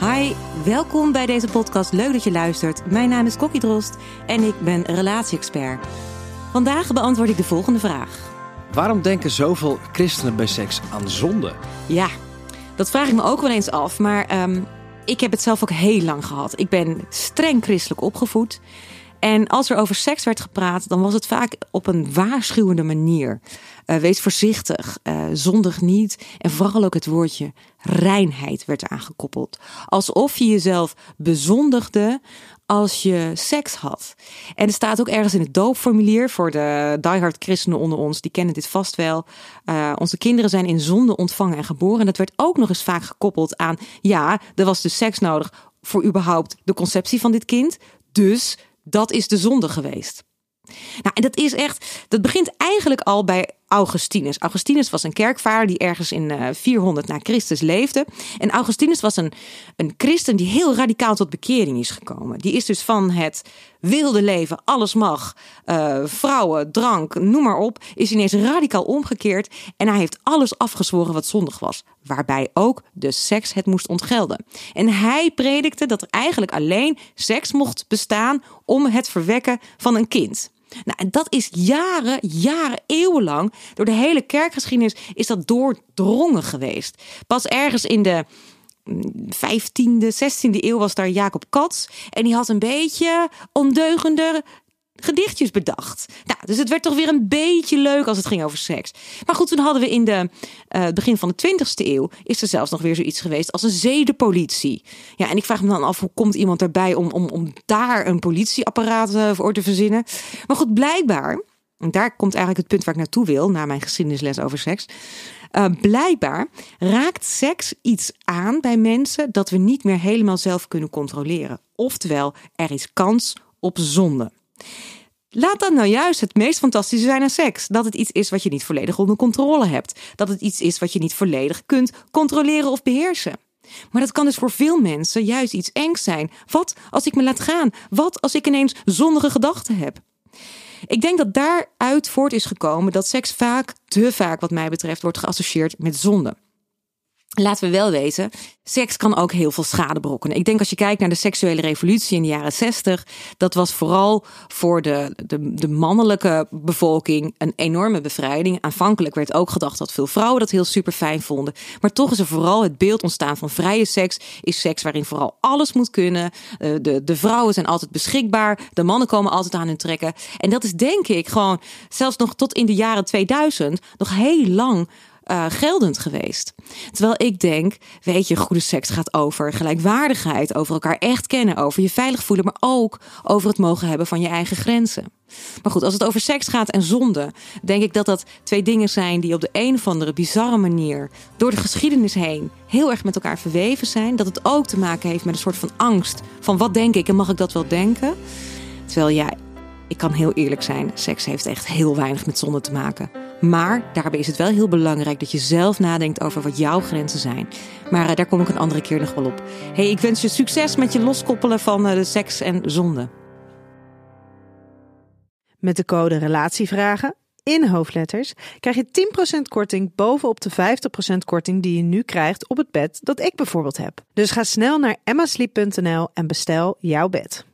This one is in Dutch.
Hi, welkom bij deze podcast. Leuk dat je luistert. Mijn naam is Kokkie Drost en ik ben relatie-expert. Vandaag beantwoord ik de volgende vraag. Waarom denken zoveel christenen bij seks aan zonde? Ja, dat vraag ik me ook wel eens af, maar ehm, ik heb het zelf ook heel lang gehad. Ik ben streng christelijk opgevoed. En als er over seks werd gepraat, dan was het vaak op een waarschuwende manier. Uh, wees voorzichtig, uh, zondig niet. En vooral ook het woordje reinheid werd aangekoppeld. Alsof je jezelf bezondigde als je seks had. En er staat ook ergens in het doopformulier voor de diehard christenen onder ons, die kennen dit vast wel. Uh, onze kinderen zijn in zonde ontvangen en geboren. En dat werd ook nog eens vaak gekoppeld aan, ja, er was dus seks nodig voor überhaupt de conceptie van dit kind. Dus dat is de zonde geweest. Nou, en dat is echt, dat begint eigenlijk al bij Augustinus. Augustinus was een kerkvader die ergens in uh, 400 na Christus leefde. En Augustinus was een, een christen die heel radicaal tot bekering is gekomen. Die is dus van het wilde leven, alles mag, uh, vrouwen, drank, noem maar op, is ineens radicaal omgekeerd. En hij heeft alles afgezworen wat zondig was. Waarbij ook de seks het moest ontgelden. En hij predikte dat er eigenlijk alleen seks mocht bestaan om het verwekken van een kind. Nou, en dat is jaren, jaren, eeuwenlang, door de hele kerkgeschiedenis is dat doordrongen geweest. Pas ergens in de 15e, 16e eeuw was daar Jacob Katz. En die had een beetje ondeugende gedichtjes bedacht. Nou, dus het werd toch weer een beetje leuk als het ging over seks. Maar goed, toen hadden we in de uh, begin van de 20ste eeuw is er zelfs nog weer zoiets geweest als een zedenpolitie. Ja, en ik vraag me dan af hoe komt iemand erbij om, om, om daar een politieapparaat uh, voor te verzinnen. Maar goed, blijkbaar, en daar komt eigenlijk het punt waar ik naartoe wil, na mijn geschiedenisles over seks. Uh, blijkbaar raakt seks iets aan bij mensen dat we niet meer helemaal zelf kunnen controleren. Oftewel, er is kans op zonde. Laat dat nou juist het meest fantastische zijn aan seks. Dat het iets is wat je niet volledig onder controle hebt. Dat het iets is wat je niet volledig kunt controleren of beheersen. Maar dat kan dus voor veel mensen juist iets engs zijn. Wat als ik me laat gaan? Wat als ik ineens zondige gedachten heb? Ik denk dat daaruit voort is gekomen dat seks vaak, te vaak wat mij betreft, wordt geassocieerd met zonde. Laten we wel weten, seks kan ook heel veel schade brokkenen. Ik denk als je kijkt naar de seksuele revolutie in de jaren 60, dat was vooral voor de, de, de mannelijke bevolking een enorme bevrijding. Aanvankelijk werd ook gedacht dat veel vrouwen dat heel super fijn vonden. Maar toch is er vooral het beeld ontstaan van vrije seks, is seks waarin vooral alles moet kunnen. Eh, de, de vrouwen zijn altijd beschikbaar, de mannen komen altijd aan hun trekken. En dat is denk ik gewoon, zelfs nog tot in de jaren 2000, nog heel lang uh, geldend geweest. Terwijl ik denk, weet je, goede seks gaat over gelijkwaardigheid, over elkaar echt kennen, over je veilig voelen, maar ook over het mogen hebben van je eigen grenzen. Maar goed, als het over seks gaat en zonde, denk ik dat dat twee dingen zijn die op de een of andere bizarre manier door de geschiedenis heen heel erg met elkaar verweven zijn. Dat het ook te maken heeft met een soort van angst van wat denk ik en mag ik dat wel denken? Terwijl ja, ik kan heel eerlijk zijn, seks heeft echt heel weinig met zonde te maken. Maar daarbij is het wel heel belangrijk dat je zelf nadenkt over wat jouw grenzen zijn. Maar uh, daar kom ik een andere keer nog wel op. Hey, ik wens je succes met je loskoppelen van uh, de seks en zonde. Met de code Relatievragen in hoofdletters krijg je 10% korting bovenop de 50% korting die je nu krijgt op het bed dat ik bijvoorbeeld heb. Dus ga snel naar emmasleep.nl en bestel jouw bed.